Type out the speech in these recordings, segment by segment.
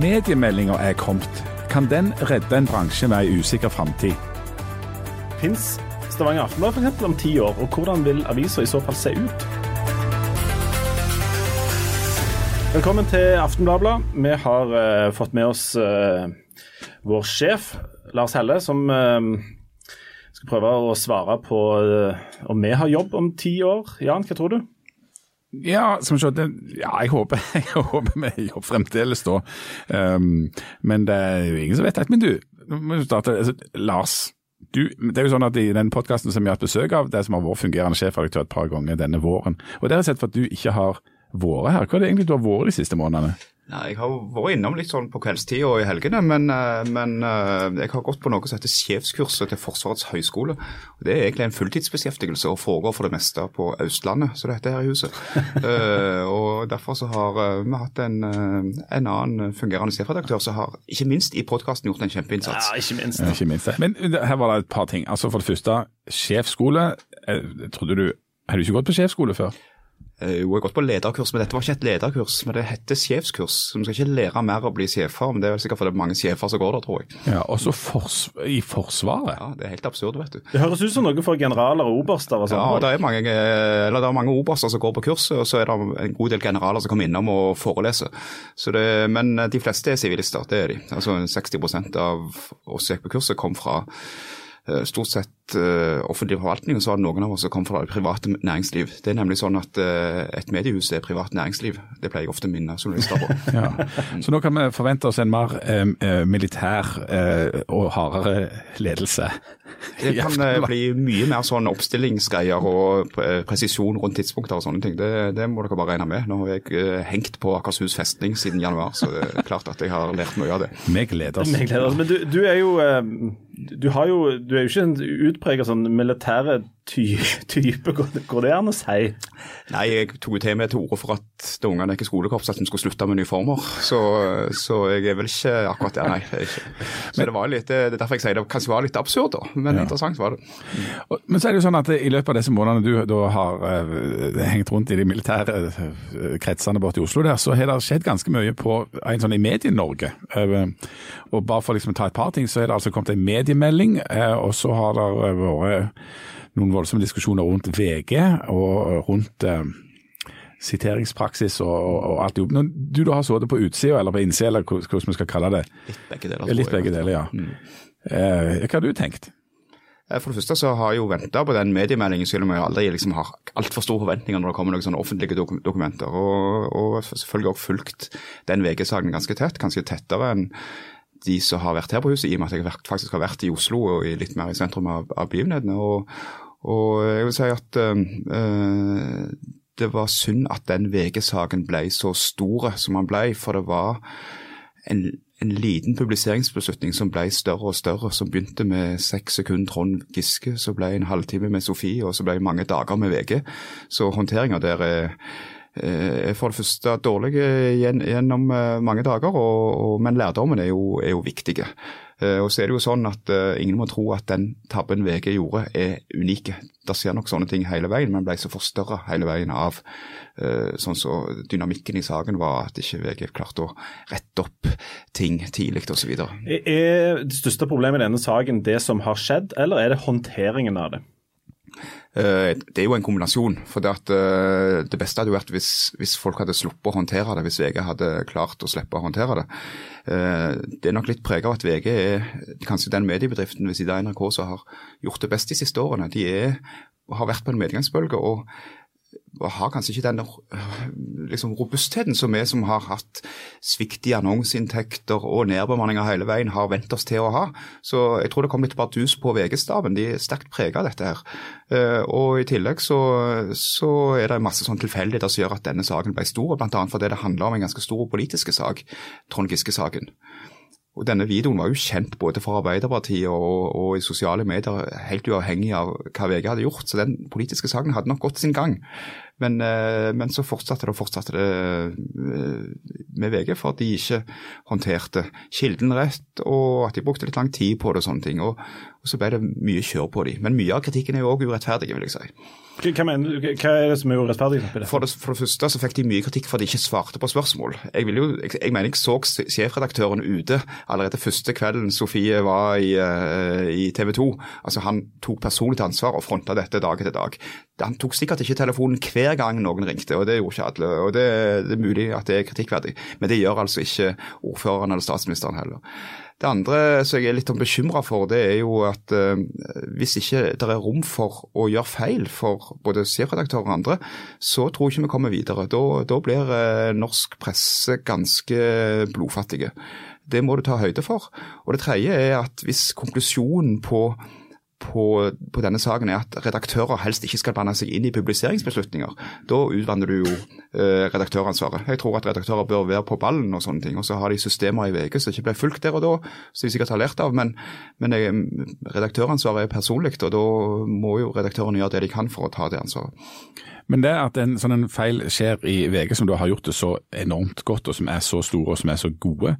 Mediemeldinga er kommet. Kan den redde en bransje med ei usikker framtid? Fins Stavanger Aftenblad f.eks. om ti år, og hvordan vil avisa i så fall se ut? Velkommen til Aftenbladet. Vi har uh, fått med oss uh, vår sjef, Lars Helle, som uh, skal prøve å svare på om vi har jobb om ti år. Jan, hva tror du? Ja, som sagt, ja, jeg håper, jeg håper vi jobber fremdeles da. Um, men det er jo ingen som vet det. Men du, starte, altså, Lars. Du, det er jo sånn at I den podkasten som vi har hatt besøk av, det som har vært fungerende sjefredaktør et par ganger denne våren. Og Det har jeg sett for at du ikke har vært her. Hva er det egentlig du har vært de siste månedene? Ja, jeg har vært innom litt sånn på kveldstid og i helgene, men, eh, men, eh, jeg har gått på noe som heter sjefskurset til Forsvarets høgskole. Det er egentlig en fulltidsbeskjeftigelse og foregår for det meste på Østlandet, så det heter her i huset. uh, og Derfor så har vi hatt en, en annen fungerende sjefredaktør som har, ikke minst i podkasten, gjort en kjempeinnsats. Ja, ikke minst. Ja. Ikke minst. Men her var det et par ting. Altså For det første, sjefsskole. Trodde du, Har du ikke gått på sjefsskole før? Jo, jeg har gått på lederkurs, men dette var ikke et lederkurs. Men det heter sjefskurs. Så vi skal ikke lære mer å bli sjefer, men det er vel sikkert fordi det er mange sjefer som går der, tror jeg. Ja, Også fors i Forsvaret? Ja, det er helt absurd, vet du. Det høres ut som noe for generaler og oberster og sånn. Ja, det er, mange, eller det er mange oberster som går på kurset, og så er det en god del generaler som kommer innom og foreleser. Det, men de fleste er sivilister, det er de. Altså 60% av oss som gikk på kurset, kom fra Eh, stort sett uh, offentlig forvaltning, og så var det noen av oss som kom fra det private næringsliv. Det er nemlig sånn at uh, et mediehus er privat næringsliv. Det pleier jeg ofte å minne journalister på. ja. Så nå kan vi forvente oss en mer uh, militær og hardere ledelse? Det kan bli mye mer sånn oppstillingsgreier og presisjon rundt tidspunkter og sånne ting. Det, det må dere bare regne med. Nå har jeg hengt på Akershus festning siden januar, så det er klart at jeg har lært mye av det. Vi gleder oss. Men du, du er jo du, jo, du, er jo ikke en utpreget sånn militære ty type, går det an å si? Nei, jeg tok til meg til orde for at da ungene gikk i skolekorps at vi skulle slutte med uniformer. Så, så, jeg er vel ikke akkurat der, nei. Ikke. men, det var litt, det er derfor jeg sier det kanskje var litt absurd, da. Men ja. interessant var det. Men så er det jo sånn at i løpet av disse månedene du da har uh, hengt rundt i de militære uh, kretsene borte i Oslo der, så har det skjedd ganske mye på en sånn i Medie-Norge. Uh, og bare for liksom å ta et par ting, så er det altså kommet en mediemelding, og så har det vært noen voldsomme diskusjoner rundt VG og rundt eh, siteringspraksis og, og alt jobb. Når du da har sittet på utsida eller på innsida, eller hvordan vi skal kalle det? Litt begge deler. Litt begge deler, ja. Mm. Eh, hva har du tenkt? Eh, for det første så har jeg jo venta på den mediemeldingen, selv om jeg aldri liksom har altfor store forventninger når det kommer noen sånne offentlige dokumenter. Og, og selvfølgelig også fulgt den VG-saken ganske tett, kanskje tettere enn de som har vært her på huset, i og med at jeg faktisk har vært i Oslo og litt mer i sentrum av, av begivenhetene. Og, og jeg vil si at uh, det var synd at den VG-saken ble så stor som den ble, for det var en, en, liten publiseringsbeslutning som ble større og større, som begynte med seks sekunder Trond Giske, så ble en halvtime med Sofie, og så ble mange dager med VG. Så håndteringa der er er for det første dårlig gjennom mange dager, og, og, men lærdommen er jo, er jo viktige. Eh, og så er det jo sånn at uh, Ingen må tro at den tabben VG gjorde er unike. Det skjer nok sånne ting hele veien, men ble så forstørra hele veien av uh, sånn så dynamikken i saken var at ikke VG klarte å rette opp ting tidlig osv. Er det største problemet i denne saken det som har skjedd, eller er det håndteringen av det? Eh, det er jo en kombinasjon. for Det, at, eh, det beste hadde jo vært hvis, hvis, folk hadde sluppet å håndtere det, hvis VG hadde klart å slippe å håndtere det. Eh, det er nok litt preget av at VG er kanskje den mediebedriften ved siden av NRK som har gjort det best de siste årene. De er, har vært på en medgangsbølge. og har kanskje ikke den liksom, robustheten som vi som har hatt svikt i annonseinntekter og nedbemanninger hele veien, har vent oss til å ha. Så jeg tror det kom litt bardus på VG-staben. De er sterkt preget av dette her. Eh, og i tillegg så, så er det masse sånn tilfeldigheter som gjør at denne saken ble stor, bl.a. fordi det handler om en ganske stor politisk sak, Trond Giske-saken. Og Denne videoen var jo kjent både for Arbeiderpartiet og, og, i sosiale medier, helt uavhengig av hva VG hadde gjort. Så den politiske saken hadde nok gått sin gang. Men, eh, men så fortsatte det og fortsatte det eh, med VG, for at de ikke håndterte kilden rett, og at de brukte litt lang tid på det og sånne ting. Og, og så ble det mye kjør på dem. Men mye av kritikken er jo òg urettferdig, vil jeg si. Hva, mener, hva er det som er urettferdig? For det, for det første så fikk de mye kritikk for at de ikke svarte på spørsmål. Jeg, jo, jeg, jeg mener jeg så sjefredaktøren ute allerede første kvelden Sofie var i, uh, i TV 2. Altså Han tok personlig ansvar og fronta dette dag etter dag. Han tok sikkert ikke telefonen hver gang noen ringte, og det gjorde ikke alle. og Det, det er mulig at det er kritikkverdig, men det gjør altså ikke ordføreren eller statsministeren heller. Det andre som jeg er litt bekymra for, det er jo at eh, hvis ikke det er rom for å gjøre feil for både sjefredaktører og andre, så tror jeg ikke vi kommer videre. Da, da blir eh, norsk presse ganske blodfattige. Det må du ta høyde for. Og det tredje er at hvis konklusjonen på på, på, denne saken er at redaktører helst ikke skal blande seg inn i publiseringsbeslutninger. Da utvanner du jo eh, redaktøransvaret. Jeg tror at redaktører bør være på ballen og sånne ting. Og så har de systemer i VG som ikke ble fulgt der og da, som de sikkert har lært av. Men, men jeg, redaktøransvaret er personlig, og da må jo redaktørene gjøre det de kan for å ta det ansvaret. Men det at en sånn en feil skjer i VG, som du har gjort det så enormt godt, og som er så store og som er så gode,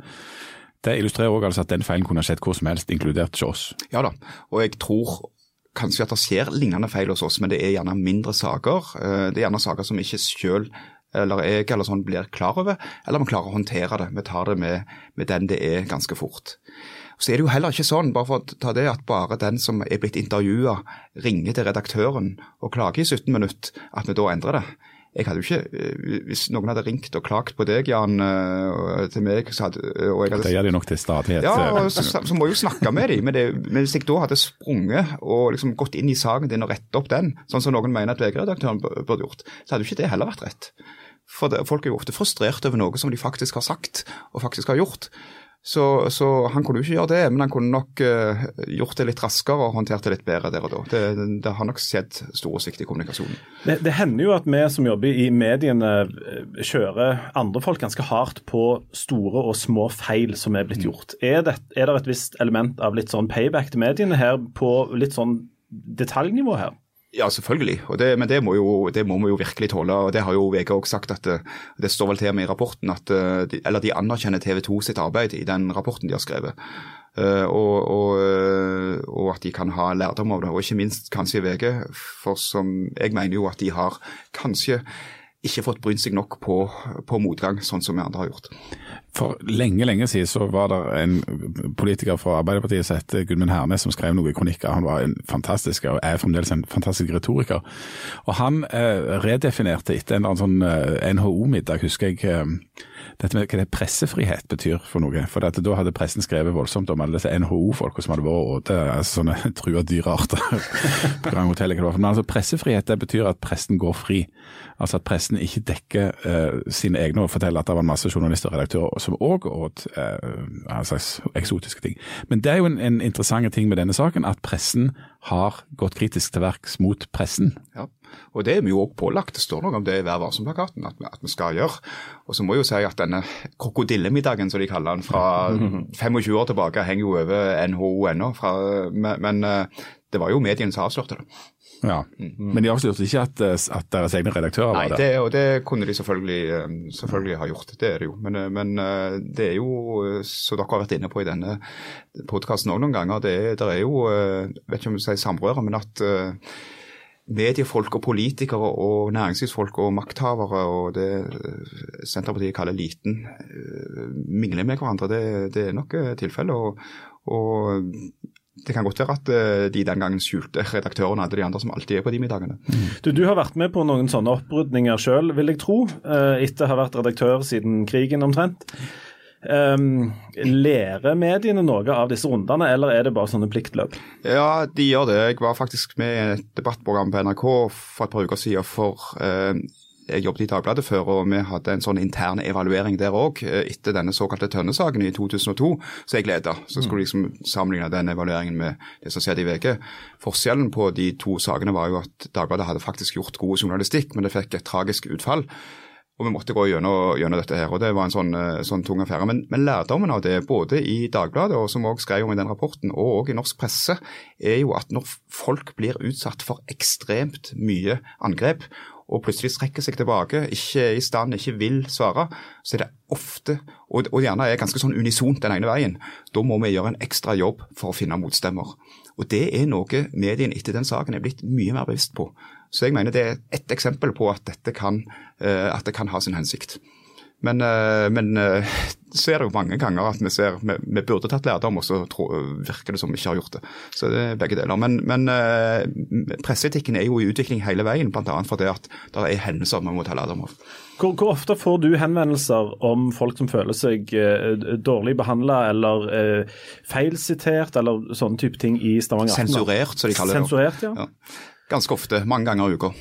det illustrerer også altså at den feilen kunne skjedd hvor som helst, inkludert hos oss. Ja da, og jeg tror kanskje at det skjer lignende feil hos oss, men det er gjerne mindre saker. Eh, det er gjerne saker som ikke selv eller jeg eller sånn blir klar over, eller vi klarer å håndtere det. Vi tar det med, med den det er, ganske fort. Så er det jo heller ikke sånn bare for å ta det, at bare den som er blitt intervjua, ringer til redaktøren og klager i 17 minutter, at vi da endrer det jeg hadde jo ikke, eh, Hvis noen hadde ringt og klagt på deg, Jan, eh, til meg så hadde, eh, og jeg hadde, Det gjør de nok til stadighet. Ja, så, så, må jeg jo snakke med dem. Men, det, men hvis jeg da hadde sprunget og liksom gått inn i saken din og rettet opp den, sånn som noen mener at VG-redaktøren burde gjort, så hadde jo ikke det heller vært rett. For det, Folk er jo ofte frustrert over noe som de faktisk har sagt og faktisk har gjort. Så, så, han kunne jo ikke gjøre det, men han kunne nok uh, gjort det litt raskere og håndtert det litt bedre der og da. Det, det har nok skjedd store svikt i kommunikasjonen. Det, det, hender jo at vi som jobber i mediene eh, kjører andre folk ganske hardt på store og små feil som er blitt mm. gjort. Er det, er det et visst element av litt sånn payback til mediene her på litt sånn detaljnivå her? Ja, selvfølgelig. Det, men det må, jo, det må, vi jo virkelig tåle. og Det har jo VG også sagt. at Det, eh, det står vel til med i rapporten at eh, eller de anerkjenner TV 2 sitt arbeid i den rapporten de har skrevet. Uh, og, og, og, at de kan ha lærdom av det. Og ikke minst kanskje VG. For som jeg mener jo at de har kanskje ikke fått brynt seg nok på, på motgang, sånn som vi andre har gjort. For lenge lenge siden så var det en politiker fra Arbeiderpartiet som het Gudmund Hernes, som skrev noen kronikker. Han var en fantastisk, og er fremdeles en fantastisk retoriker. Og Han eh, redefinerte etter en eller annen sånn eh, NHO-middag, husker jeg, eh, dette med hva det pressefrihet betyr for noe. For Da hadde pressen skrevet voldsomt om alle disse NHO-folka som hadde vært åte, altså sånne trua dyrearter på Grand Hotel. Men altså pressefrihet det betyr at pressen går fri. Altså at pressen ikke dekker eh, sine egne og forteller at det var masse journalister og redaktører som òg åt eh, slags eksotiske ting. Men det er jo en, en interessant ting med denne saken, at pressen har gått kritisk til verks mot pressen. Ja, og det er vi jo òg pålagt. Det står noe om det i Vær varsom-plakaten at, at, vi skal gjøre. Og så må jeg jo si at denne krokodillemiddagen, som de kaller den, fra 25 år tilbake, henger jo over NHO ennå. Men, men eh, det var jo mediene som avslørte det. Ja, Men de avslørte ikke at, eh, at, deres egne redaktører var der? Nei, det, og det kunne de selvfølgelig, eh, selvfølgelig, ha gjort. Det er det jo. Men, eh, men det er jo, som dere har vært inne på i denne podkasten òg noen ganger, det, det, er jo vet ikke om du sier samrøre, men at mediefolk og politikere og næringslivsfolk og makthavere og det Senterpartiet kaller eliten, mingler med hverandre. Det, det er nok tilfellet. Og, og det kan godt være at eh, de den gangen skjulte redaktørene hadde de andre som alltid er på de middagene. Mm. Du, du, har vært med på noen sånne opprydninger sjøl, vil jeg tro, eh, etter å ha vært redaktør siden krigen omtrent. Um, lærer mediene noe av disse rundene, eller er det bare sånne pliktløp? Ja, de gjør det. Jeg var faktisk med i et debattprogram på NRK for et par uker siden for uh, jeg jobbet i Dagbladet før, og vi hadde en sånn intern evaluering der òg, eh, etter denne såkalte Tønne-saken i 2002, så jeg leda. Så skulle jeg liksom sammenligne den evalueringen med det som skjedde i VG. Forskjellen på de to sakene var jo at Dagbladet hadde faktisk gjort god journalistikk, men det fikk et tragisk utfall. Og vi måtte gå gjennom, gjennom dette her, og det var en sånn, eh, sånn tung affære. Men, men, lærdommen av det, både i Dagbladet, og som også skrev om i den rapporten, og også i norsk presse, er jo at når folk blir utsatt for ekstremt mye angrep, og plutselig strekker seg tilbake, ikke er i stand, ikke vil svare, så er det ofte, og, og gjerne er ganske sånn unisont den ene veien, da må vi gjøre en ekstra jobb for å finne motstemmer. Og Det er noe mediene etter den saken er blitt mye mer bevisst på. Så jeg mener det er ett eksempel på at dette kan, at det kan ha sin hensikt. Men, eh, men, eh, så er det jo mange ganger at vi ser vi, vi burde tatt lærdom, og så virker det som vi ikke har gjort det. Så det er begge deler. Men, men eh, presseetikken er jo i utvikling hele veien, bl.a. fordi at det er hendelser vi må ta lærdom av. Hvor, hvor, ofte får du henvendelser om folk som føler seg dårlig behandla eller eh, feilsitert eller sånne type ting i Stavanger Sensurert, som de kaller det. Sensurert, ja. ja. Ganske ofte. Mange ganger i uka.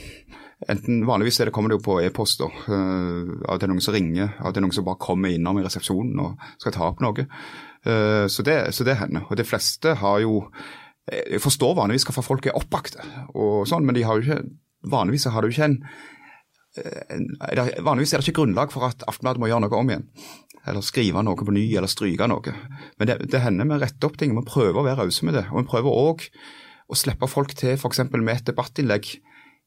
Enten Vanligvis er det, kommer det jo på e-poster. Uh, at det er noen som ringer, at det er noen som bare kommer innom i resepsjonen og skal ta opp noe. Uh, så, det, så, det, hender. Og de fleste har jo Jeg forstår vanligvis hvorfor folk er oppakte, og sånn, men de har jo ikke, vanligvis har jo ikke en, en Vanligvis er det ikke grunnlag for at Aftenbladet må gjøre noe om igjen. Eller skrive noe på ny, eller stryke noe. Men det, det hender vi retter opp ting. Vi prøver å være rause med det. Og vi prøver òg å slippe folk til f.eks. med et debattinnlegg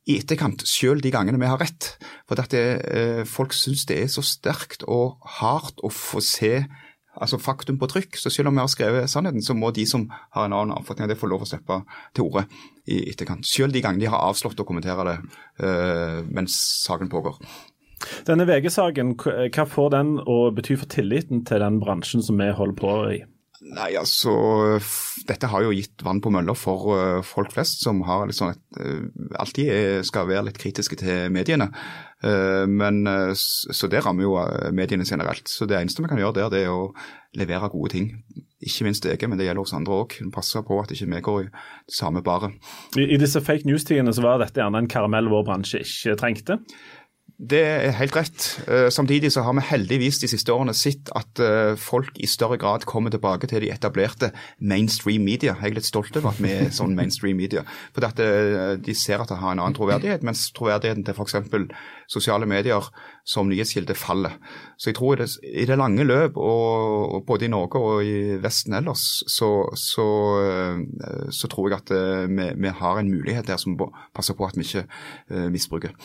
i etterkant, selv de gangene vi har rett. For at det, eh, folk syns det er så sterkt og hardt å få se altså faktum på trykk. Så selv om vi har skrevet sannheten, så må de som har en annen oppfatning av det, få lov å slippe til orde i etterkant. Selv de gangene de har avslått å kommentere det uh, mens saken pågår. Denne VG-saken, hva får den å bety for tilliten til den bransjen som vi holder på i? Nei, altså Dette har jo gitt vann på mølla for uh, folk flest, som har sånn et, uh, alltid er, skal være litt kritiske til mediene. Men, så det rammer jo mediene generelt. Så det eneste vi kan gjøre der, det er å levere gode ting. Ikke minst jeg, men det gjelder oss andre òg. Passe på at ikke vi går i samme baret. I, I, disse fake news-tidene så var dette gjerne en karamell vår bransje ikke trengte? Det er helt rett. Eh, samtidig så har vi heldigvis de siste årene sett at eh, folk i større grad kommer tilbake til de etablerte mainstream media. Jeg er litt stolt over at vi er sånn mainstream media. For eh, de ser at det har en annen troverdighet, mens troverdigheten til f.eks. sosiale medier som nyhetskilde faller. Så jeg tror i det, i det lange løp, og, og, både i Norge og i Vesten ellers, så, så, eh, så tror jeg at eh, vi, vi, har en mulighet der som passer på at vi ikke uh, misbruker.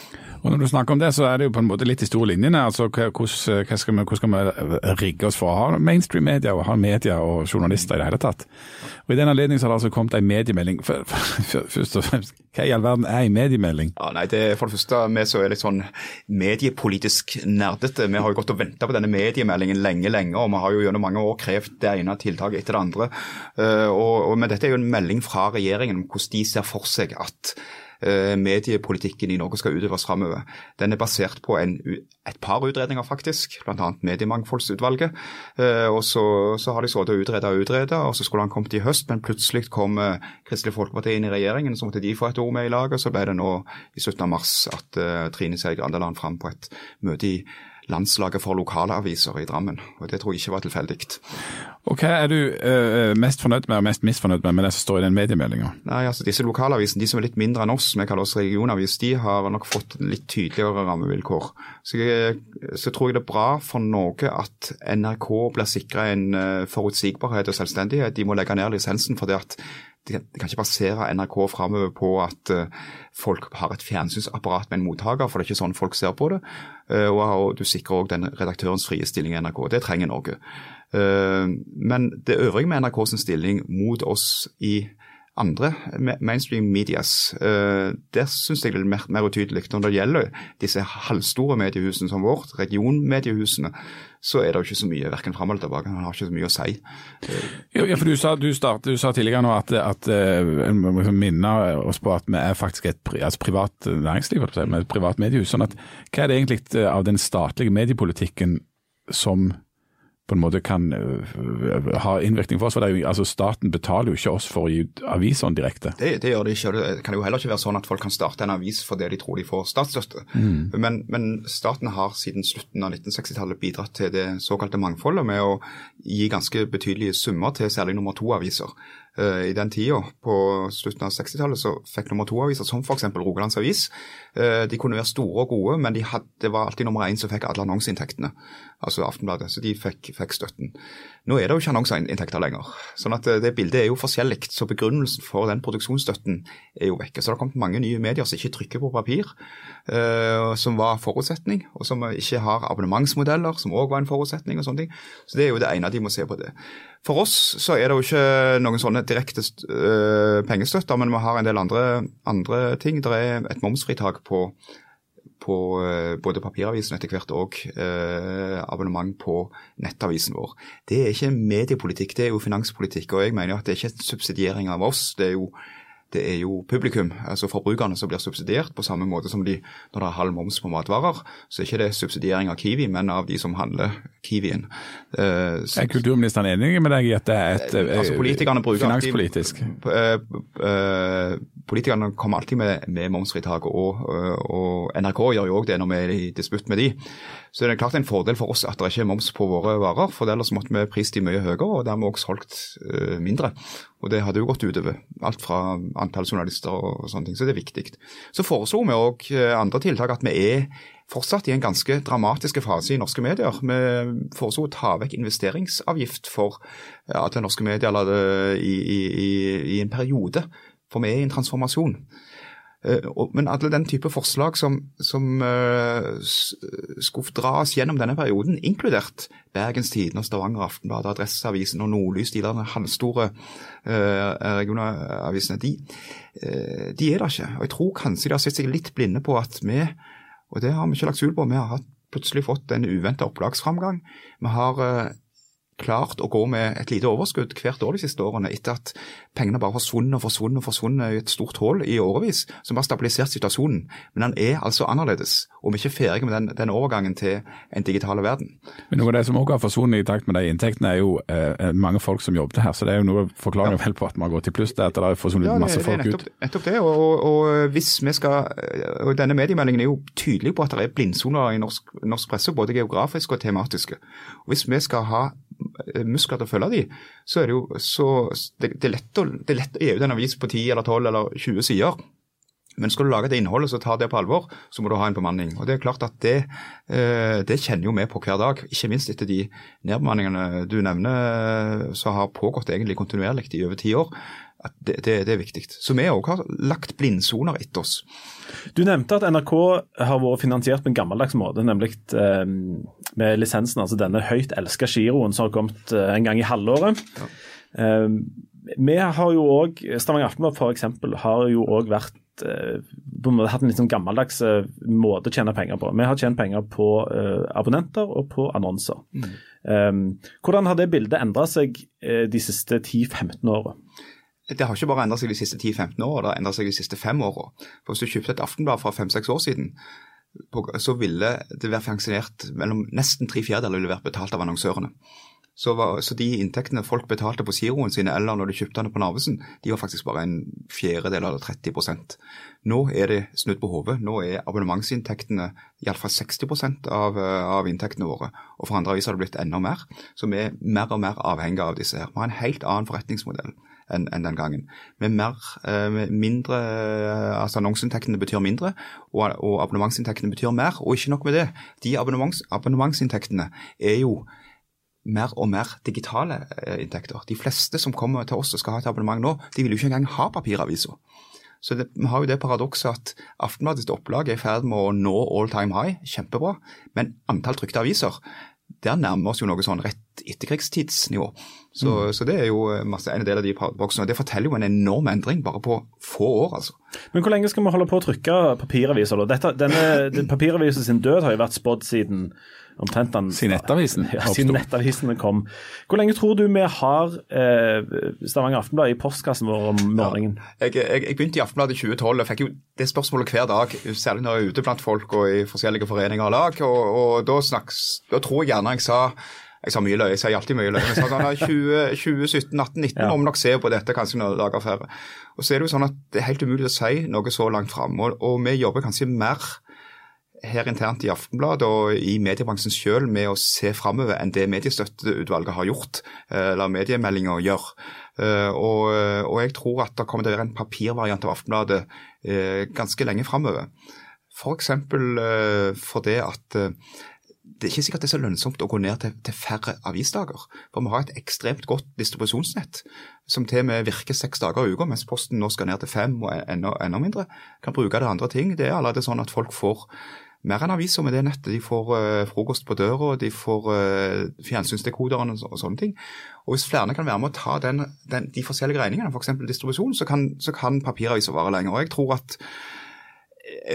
Og Når du snakker om det, så er det jo på en måte litt i store linjene. altså Hvordan, skal vi, hvordan skal vi rigge oss for å ha mainstream media og ha media og journalister i det hele tatt? Og I den anledning har det altså kommet en mediemelding. Først og fremst, Hva i all verden er en mediemelding? Ja, nei, det er For det første, vi som er litt sånn mediepolitisk nerdete. Vi har jo gått og venta på denne mediemeldingen lenge, lenge, og vi har jo gjennom mange år krevd det ene tiltaket etter det andre. Uh, og, og, men dette er jo en melding fra regjeringen om hvordan de ser for seg at Eh, mediepolitikken i Norge skal utøves framover. Den er basert på en, et par utredninger, faktisk, bl.a. Mediemangfoldsutvalget. Eh, og så, så har de sittet og utreda og utreda, og så skulle han kommet i høst, men plutselig kom eh, Kristelig Folkeparti inn i regjeringen, så måtte de få et ord med i laget. Så ble det nå i slutten av mars at Trine Skei Grande la han fram på et møte i landslaget for lokalaviser i Drammen. og Det tror jeg ikke var tilfeldig. Og Hva er du uh, mest fornøyd med og mest misfornøyd med med det som står i den mediemeldinga? Altså Disse lokalavisene, de som er litt mindre enn oss, vi kaller oss regionavis, de har nok fått litt tydeligere rammevilkår. Så, jeg, så tror jeg det er bra for Norge at NRK blir sikra en forutsigbarhet og selvstendighet. De må legge ned lisensen for det at de kan ikke basere NRK framover på at uh, folk har et fjernsynsapparat med en mottaker, for det er ikke sånn folk ser på det. Uh, og, du sikrer òg den redaktørens frie stilling i NRK. Det trenger Norge. Uh, men det øvrige med NRKs stilling mot oss i andre mainstream medias, der syns jeg det er mer, mer utydelig. Når det gjelder disse halvstore mediehusene som vårt, regionmediehusene, så er det jo ikke så mye verken fram eller tilbake. Han har ikke så mye å si. Ja, for Du sa, du start, du sa tidligere nå at, at uh, må liksom minne oss på at vi er faktisk et altså privat næringsliv, med et privat mediehus. sånn at Hva er det egentlig eh, av den statlige mediepolitikken som på en måte kan uh, ha innvirkning for oss. for jo, altså Staten betaler jo ikke oss for å gi ut avisene direkte. Det, det, gjør de ikke. Det kan jo heller ikke være sånn at folk kan starte en avis fordi de tror de får statsstøtte. Mm. Men, men, staten har siden slutten av 1960-tallet bidratt til det såkalte mangfoldet med å gi ganske betydelige summer til særlig nummer to-aviser. Uh, I den tida, på slutten av 60-tallet, så fikk nummer to-aviser, som f.eks. Rogalands Avis, uh, de kunne være store og gode, men de hadde, det var alltid nummer én som fikk alle annonseinntektene. Altså Aftenbladet. Så de fikk, fikk, støtten. Nå er det jo ikke annonseinntekter lenger. sånn at det bildet er jo forskjellig. Så begrunnelsen for den produksjonsstøtten er jo vekke. Så det har kommet mange nye medier som ikke trykker på papir, som var forutsetning, og som ikke har abonnementsmodeller, som òg var en forutsetning og sånne ting. Så det er jo det ene de må se på det. For oss så er det jo ikke noen sånne direkte øh, pengestøtter, men vi har en del andre, andre ting. Det er et momsfritak på, på øh, både papiravisen etter hvert og øh, abonnement på nettavisen vår. Det er ikke mediepolitikk, det er jo finanspolitikk. Og jeg mener at det er ikke en subsidiering av oss. det er jo det er jo publikum, altså forbrukerne, som blir subsidiert, på samme måte som de når det er halv moms på matvarer. Så er ikke det subsidiering av Kiwi, men av de som handler Kiwien. Uh, er kulturministeren enig med deg i at det er et uh, altså, politikerne bruker finanspolitisk? Alltid, uh, politikerne kommer alltid med, med momsfritak, og, og, NRK gjør jo òg det når vi er i disputt med de. Så det er klart en fordel for oss at det ikke er moms på våre varer, for ellers måtte vi prist de mye høyere og dermed også solgt mindre. Og det hadde jo gått utover alt fra antall journalister og sånne ting, så det er viktig. Så foreslo vi òg andre tiltak, at vi er fortsatt i en ganske dramatisk fase i norske medier. Vi foreslo å ta vekk investeringsavgift for alle norske medier i, i, i, i, en periode. For vi er i en transformasjon. Eh, men alle den type forslag som, som uh, skulle dras gjennom denne perioden, inkludert Bergens Tidende, Stavanger Aftenblad, Adresseavisen og Nordlys, de der halvstore uh, regionavisene, de, de er der ikke. Og jeg tror kanskje de har sett seg litt blinde på at vi og det har vi ikke lagt skjul på. Vi har plutselig fått en uventa opplagsframgang. Vi har klart å gå med et lite overskudd hvert år de siste årene, etter at pengene bare forsvunnet og forsvunnet og forsvunnet i et stort hull i årevis, som har stabilisert situasjonen. Men den er altså annerledes, og vi er ikke ferdige med den, den overgangen til en digital verden. Men Noe av det som også har forsvunnet i takt med de inntektene, er jo eh, mange folk som jobbet her. Så det er jo noe forklaring ja. vel på at man har gått i pluss, det at det har forsvunnet ja, masse folk nettopp, ut. Nettopp det. Og, og, og, hvis vi skal, og Denne mediemeldingen er jo tydelig på at det er blindsoner i norsk, norsk presse, både geografiske og tematiske. Og Hvis vi skal ha Eh, muskler til å følge de, så er det jo så Det, det er lett å det er lett å gi ut en avis på 10 eller 12 eller 20 sider. Men skal du lage det innholdet som tar det på alvor, så må du ha en bemanning. Og Det er klart at det, eh, det kjenner jo vi på hver dag. Ikke minst etter de nedbemanningene du nevner som har pågått egentlig kontinuerlig i over ti år. At det, det, det er viktig. Så vi òg har lagt blindsoner etter oss. Du nevnte at NRK har vært finansiert på en gammeldags måte, nemlig eh, med lisensen. Altså denne høyt elska giroen som har kommet eh, en gang i halvåret. Ja. Eh, vi har jo òg, Stavanger Aftenblad f.eks. har jo òg vært hatt en litt sånn gammeldags måte å tjene penger på. Vi har tjent penger på abonnenter og på annonser. Mm. hvordan har det bildet endra seg de siste 10-15 åra? det har ikke bare endret seg de siste 10-15 årene, det har endret seg de siste fem årene. Hvis du kjøpte et Aftenblad fra fem-seks år siden, så ville det være finansiert mellom nesten tre fjerdedeler ville vært betalt av annonsørene. Så, var, så, de inntektene folk betalte på giroen sine eller når de kjøpte den på Narvesen, de var faktisk bare en fjerdedel eller 30% Nå er det snudd på hodet. Nå er abonnementsinntektene iallfall 60 av, av inntektene våre. Og for andre aviser har det blitt enda mer. Så vi er mer og mer avhengige av disse her. Vi har en helt annen forretningsmodell enn en den gangen. Med, mer, eh, med mindre, eh, altså Annonseinntektene betyr mindre, og, og abonnementsinntektene betyr mer. Og ikke nok med det. De abonnements, abonnementsinntektene er jo mer og mer digitale eh, inntekter. De fleste som kommer til oss og skal ha et abonnement nå, de vil jo ikke engang ha papiraviser. Så det, vi har jo det paradokset at Aftenbladets opplag er i ferd med å nå all time high, kjempebra. Men antall trykte aviser der nærmer oss jo noe sånn rett etterkrigstidsnivå. Så, mm. så, det er jo masse, en del av de paradoksene. Det forteller jo en enorm endring bare på få år, altså. Men hvor lenge skal vi holde på å trykke papiraviser? Dette, denne, den Papiravisen sin død har jo vært spådd siden omtrent den, Siden nettavisen? Ja, siden nettavisene kom. Hvor lenge tror du vi har eh, Stavanger Aftenblad i postkassen vår om morgenen? Ja, jeg, jeg, jeg, begynte i Aftenbladet i 2012 og fikk jo det spørsmålet hver dag, særlig når jeg er ute blant folk og i forskjellige foreninger og lag. og, og da, snakks, da tror jeg gjerne jeg sa jeg sa mye løye, jeg sier alltid mye løye. Jeg sa sånn 2017, 18, 19 ja. må vi nok se på dette kanskje noen dager færre. Og så er Det jo sånn at det er helt umulig å si noe så langt fram. Og, og vi jobber kanskje mer her internt i Aftenbladet og i mediebransjen selv med å se framover enn det mediestøtteutvalget har gjort, eller mediemeldinga gjør. Og, og, jeg tror at det kommer til å være en papirvariant av Aftenbladet ganske lenge framover. F.eks. For fordi at det er ikke sikkert det er så lønnsomt å gå ned til, til, færre avisdager. For vi har et ekstremt godt distribusjonsnett som til og med virker seks dager i uka, mens Posten nå skal ned til fem og enda, enda mindre. Kan bruke det andre ting. Det er allerede sånn at folk får mer enn aviser med det nettet. De får uh, frokost på døra, de får uh, fjernsynsdekoderen og, sånne ting. Og Hvis flere kan være med å ta den, den, de forskjellige regningene, f.eks. For distribusjon, så kan, så kan papiraviser vare lenger. Og jeg tror at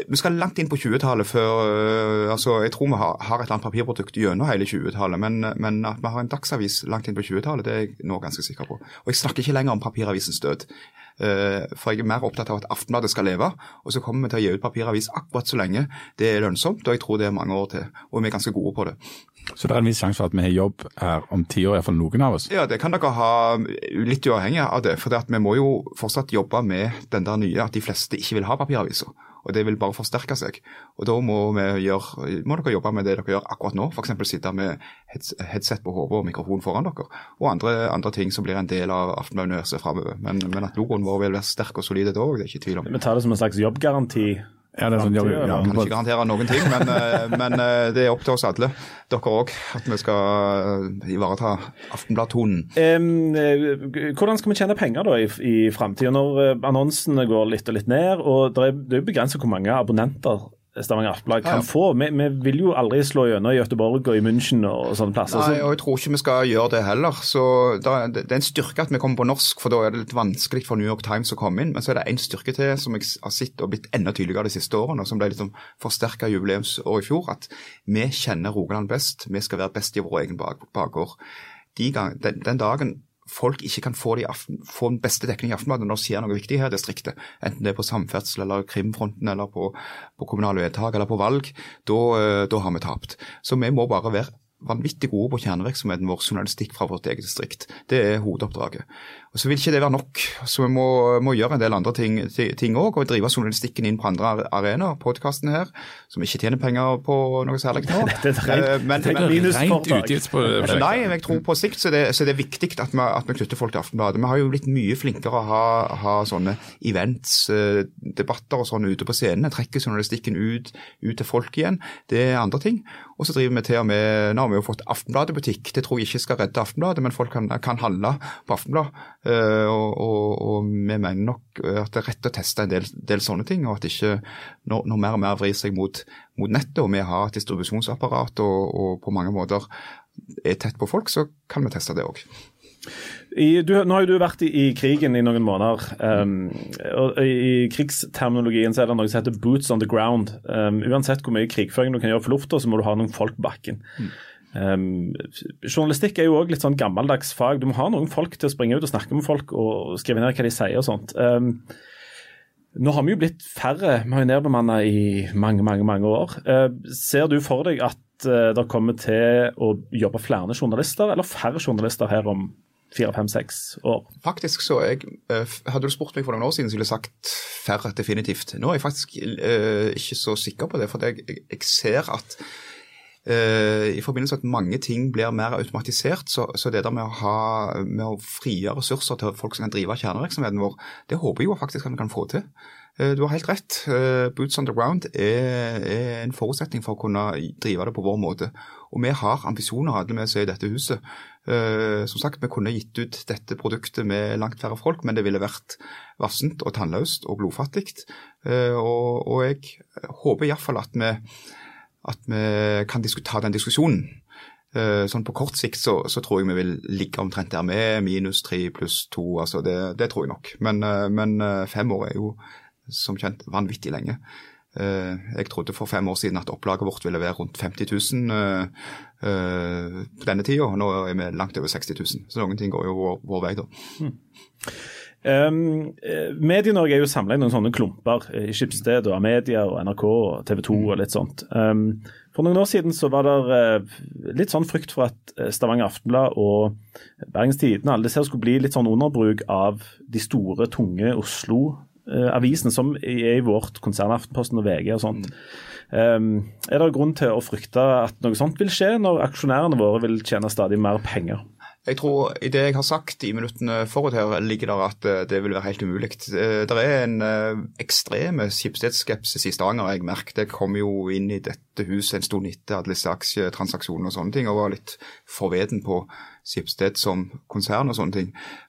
vi skal langt inn på 20-tallet før uh, altså Jeg tror vi har, har et eller annet papirprodukt gjennom hele 20-tallet, men, men, at vi har en dagsavis langt inn på 20-tallet, det er jeg nå ganske sikker på. Og jeg snakker ikke lenger om papiravisens død. Uh, for jeg er mer opptatt av at Aftenbladet skal leve, og så kommer vi til å gi ut papiravis akkurat så lenge det er lønnsomt, og jeg tror det er mange år til. Og vi er ganske gode på det. Så det er en viss sjanse for at vi har jobb her om ti år, iallfall noen av oss? Ja, det kan dere ha litt uavhengig av det. For vi må jo fortsatt jobbe med den der nye at de fleste ikke vil ha papiraviser og det vil bare forsterke seg. Og Da må, gjøre, må dere jobbe med det dere gjør akkurat nå, f.eks. sitte med headset på hodet og mikrofon foran dere. Og andre, andre, ting som blir en del av Aftenbladet-universet framover. Men, men, at logoen vår vil være sterk og solid, det er ikke tvil om. Vi tar det som en slags jobbgaranti ja, det er sånn, ja, ja, kan ikke garantere noen ting, men, eh, men, eh, det er opp til oss alle, dere òg, at vi skal eh, ivareta Aftenblad-tonen. Um, hvordan skal vi tjene penger da i, i framtida, når annonsene går litt og litt ned? og Det er, er begrenset hvor mange abonnenter Stavanger Aftenblad kan ja. få. Vi, vi, vil jo aldri slå gjennom i Göteborg og i München og sånne plasser. Nei, og jeg tror ikke vi skal gjøre det heller. Så Det er en styrke at vi kommer på norsk, for da er det litt vanskelig for New York Times å komme inn. Men så er det en styrke til som jeg har sett og blitt enda tydeligere de siste årene, og som ble liksom forsterka i jubileumsår i fjor, at vi kjenner Rogaland best. Vi skal være best i vår egen bakgård. De gang, den, den dagen folk ikke kan få, de aften, få den beste dekningen i Aftenbladet når det skjer noe viktig her i distriktet, enten det er på samferdsel eller krimfronten eller på, på kommunale vedtak eller på valg, da, eh, har vi tapt. Så vi må bare være vanvittig gode på kjernevirksomheten vår, journalistikk fra vårt eget distrikt. Det er hovedoppdraget. Så vil ikke det være nok, så vi må, må gjøre en del andre ting òg. Og drive journalistikken inn på andre arenaer. Podkasten her, som ikke tjener penger på noe særlig nå. Dette er rent, eh, men, men, rent utgiftsprosjekt. Nei, jeg tror på sikt så, det, så det er viktig at vi, at vi knytter folk til Aftenbladet. Vi har jo blitt mye flinkere å ha, ha sånne events, eh, debatter og sånn ute på scenene. Trekker journalistikken ut, ut til folk igjen. Det er andre ting. Og så driver vi til og med Nå har vi jo fått Aftenbladet-butikk. Det tror jeg ikke skal redde Aftenbladet, men folk kan, kan handle på Aftenblad. Uh, og, og, og, vi mener nok at det er rett å teste en del, del sånne ting. Og at ikke når, når, mer og mer vrir seg mot, mot nettet, og vi har et distribusjonsapparat og, og på mange måter er tett på folk, så kan vi teste det òg. I, du, nå har jo du vært i, i, krigen i noen måneder. Um, og I krigsterminologien så er det noe som heter 'boots on the ground'. Um, uansett hvor mye krigføring du kan gjøre for lufta, så må du ha noen folk på bakken. Mm. Um, journalistikk er jo òg litt sånn gammeldags fag. Du må ha noen folk til å springe ut og snakke med folk og skrive ned hva de sier og sånt. Um, nå har vi jo blitt færre, vi har jo nedbemanna i mange, mange mange år. Uh, ser du for deg at uh, det kommer til å jobbe flere journalister, eller færre journalister her om fire, fem, seks år? Faktisk så jeg, uh, Hadde du spurt meg for noen år siden, så ville jeg sagt færre, definitivt. Nå er jeg faktisk uh, ikke så sikker på det, for jeg, jeg ser at i forbindelse med at mange ting blir mer automatisert, så, så det der med å, ha, med å frigjøre ressurser til folk som kan drive kjernevirksomheten vår, det håper jeg jo faktisk at vi kan få til. Du har helt rett. Boots on the ground er, er, en forutsetning for å kunne drive det på vår måte. Og vi har ambisjoner, alle vi som er i dette huset. Som sagt, Vi kunne gitt ut dette produktet med langt færre folk, men det ville vært vassent og tannløst og blodfattig. Og, og, jeg håper iallfall at vi, at vi kan ta den diskusjonen. Uh, sånn På kort sikt så, så, tror jeg vi vil ligge omtrent der med minus tre pluss to. Altså det, det, tror jeg nok. Men, men fem år er jo som kjent vanvittig lenge. Jeg trodde for fem år siden at opplaget vårt ville være rundt 50 000 uh, på denne tida. Nå er vi langt over 60 000, så noen ting går jo vår, vår vei, da. Mm. Um, Medie-Norge er jo samla i noen sånne klumper. i Skipsted og Amedia og NRK og TV 2 og litt sånt. Um, for noen år siden så var det uh, litt sånn frykt for at Stavanger Aftenblad og Bergens Tidende alle disse skulle bli litt sånn underbruk av de store, tunge Oslo-avisene avisene, som er i vårt konsern, Aftenposten og VG og sånt. Um, er det grunn til å frykte at noe sånt vil skje, når aksjonærene våre vil tjene stadig mer penger? Jeg tror I det jeg har sagt i minuttene forut her, ligger der at eh, det vil være helt umulig. Det er en eh, ekstreme skipsstedsskepsis i Stavanger. Jeg merket jeg kom jo inn i dette huset en stund etter alle disse aksjetransaksjonene og sånne ting, og var litt forveden på Skipsted som konsern og sånne ting.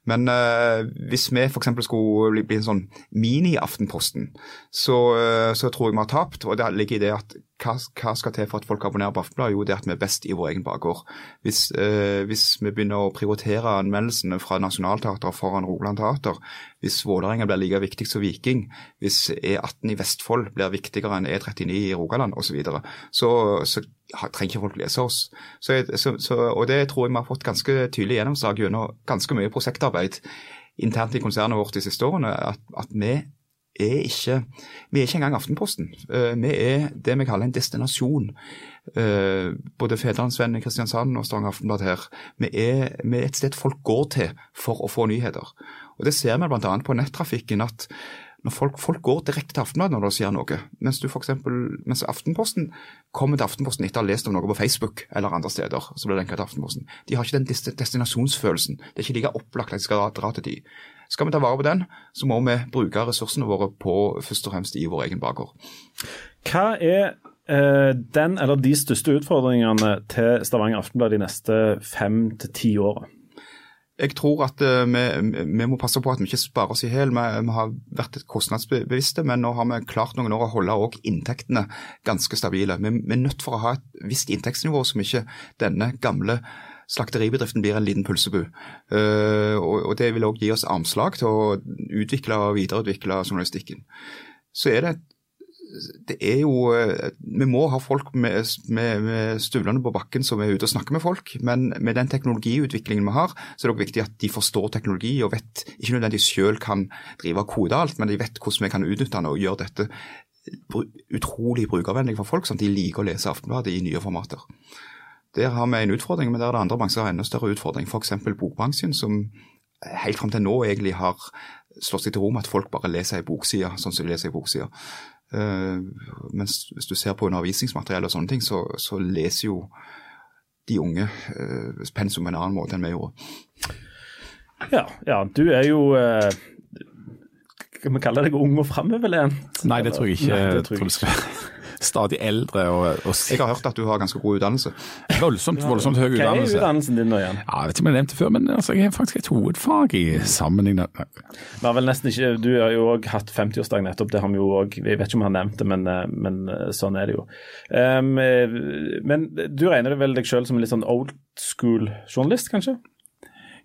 Men uh, hvis vi f.eks. skulle bli en sånn mini-Aftenposten, så, uh, så, tror jeg vi har tapt. Og det ligger i det at hva, hva, skal til for at folk abonnerer på Aftenbladet? Jo, det er at vi er best i vår egen bakgård. Hvis, uh, hvis vi begynner å prioritere anmeldelsene fra Nationaltheatret foran Rogaland Teater, hvis Vålerenga blir like viktig som Viking, hvis E18 i Vestfold blir viktigere enn E39 i Rogaland osv., så, så, så trenger ikke folk lese oss. Så, så, og det tror jeg vi har fått ganske tydelig gjennomslag gjennom ganske mye prosjektarbeid internt i konsernet vårt de siste årene. At, at vi er ikke vi er ikke engang Aftenposten. Uh, vi er det vi kaller en destinasjon. Uh, både Fedrelandsvennen i Kristiansand og Stavanger Aftenblad her. Vi er, vi er, et sted folk går til for å få nyheter. Og Det ser vi bl.a. på nettrafikken. at når folk, folk, går direkte til Aftenbladet når det skjer noe. Mens, du for eksempel, mens Aftenposten kommer til Aftenposten etter å ha lest om noe på Facebook eller andre steder. så blir det til Aftenposten. De har ikke den destinasjonsfølelsen. Det er ikke like opplagt at de skal dra til de. Skal vi ta vare på den, så må vi bruke ressursene våre på først og fremst i vår egen bakgård. Hva er eh, den eller de største utfordringene til Stavanger Aftenblad de neste fem til ti årene? Jeg tror at uh, vi, vi, må passe på at vi ikke sparer oss i hjel. Vi, vi, har vært kostnadsbevisste, men nå har vi klart noen år å holde også inntektene ganske stabile. Vi, vi er nødt for å ha et visst inntektsnivå som ikke denne gamle slakteribedriften blir en liten pølsebu. Uh, og, og, Det vil også gi oss armslag til å utvikle og videreutvikle journalistikken. Så er det et det er jo eh, Vi må ha folk med, med, med, støvlene på bakken som er ute og snakker med folk. Men med den teknologiutviklingen vi har, så er det også viktig at de forstår teknologi og vet ikke nødvendigvis selv kan drive og kode alt, men de vet hvordan vi kan utnytte den og gjøre dette utrolig brukervennlig for folk, sånn at de liker å lese Aftenbladet i nye formater. Der har vi en utfordring, men der er det andre bransjer som har enda større utfordring. F.eks. bokbransjen, som helt fram til nå egentlig har slått seg til ro med at folk bare leser ei bokside, sånn som de leser ei bokside. Uh, mens hvis du ser på undervisningsmateriell og sånne ting, så, så leser jo de unge uh, pensum på en annen måte enn vi gjorde. Ja, ja, du er jo uh, Skal vi kalle deg ung og framoverlent? Nei, det tror jeg ikke. Nei, det tror jeg stadig eldre. Og, og jeg har hørt at du har ganske god utdannelse. Voldsomt, voldsomt høy utdannelse. Hva er utdannelsen din nå igjen? Ja, jeg vet ikke om jeg nevnte før, men altså, jeg har faktisk et hovedfag i sammenheng. Vi har vel nesten ikke, Du har jo òg hatt 50-årsdag nettopp, det har vi jo òg. Jeg vet ikke om han nevnte det, men, eh, men, eh, sånn er det jo. Um, men du regner vel deg sjøl som en litt sånn old school journalist, kanskje?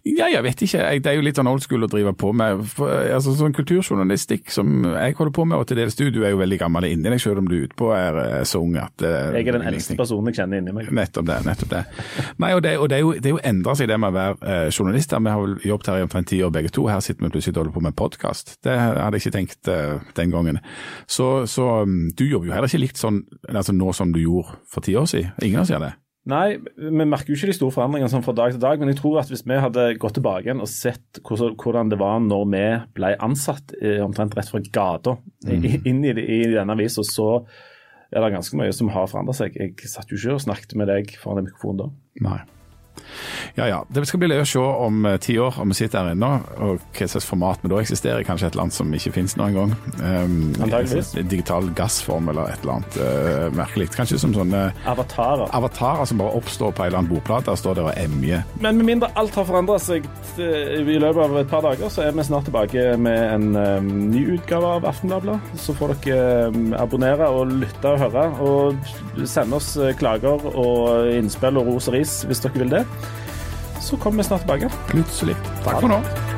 Ja, jeg vet ikke. Det er jo litt sånn old school å drive på med. For, altså, sånn Kulturjournalistikk som jeg holder på med, og til dels du, du er jo veldig gammel inni deg, selv om du utpå er eh, så ung at uh, Jeg er den eldste personen jeg kjenner inni meg. Nettopp det. nettopp det. Nei, og det, og det er jo, det er jo endra seg det med å være uh, journalist. Vi har vel jobbet her i omtrent ti år begge to. Her sitter vi plutselig og holder på med podkast. Det hadde jeg ikke tenkt uh, den gangen. Så, så um, du jobber jo heller ikke likt sånn altså nå som du gjorde for ti år siden. Ingen av oss gjør det. Nei, vi merker jo ikke de store forandringene sånn fra dag til dag. Men jeg tror at hvis vi hadde gått tilbake igjen og sett hvordan det var når vi ble ansatt omtrent rett fra gata mm. inn i, i denne avisa, så er det ganske mye som har forandret seg. Jeg satt jo ikke og snakket med deg foran en mikrofon da. Nei. Ja ja. Det skal bli løye å se om uh, ti år, om vi sitter her ennå, og hva slags format vi da eksisterer. Kanskje et land som ikke finnes noen gang. Um, Antakeligvis. Digital gassform eller et eller annet uh, merkelig. Kanskje som sånne avatarer. avatarer som bare oppstår på ei eller annen bordplate og står der og emjer. Men med mindre alt har forandra seg eh, i løpet av et par dager, så er vi snart tilbake med en um, ny utgave av Aftenbladet. Så får dere um, abonnere og lytte og høre, og sende oss klager og innspill og ros og ris hvis dere vil det så kommer vi snart tilbake. Plutselig. Takk for nå.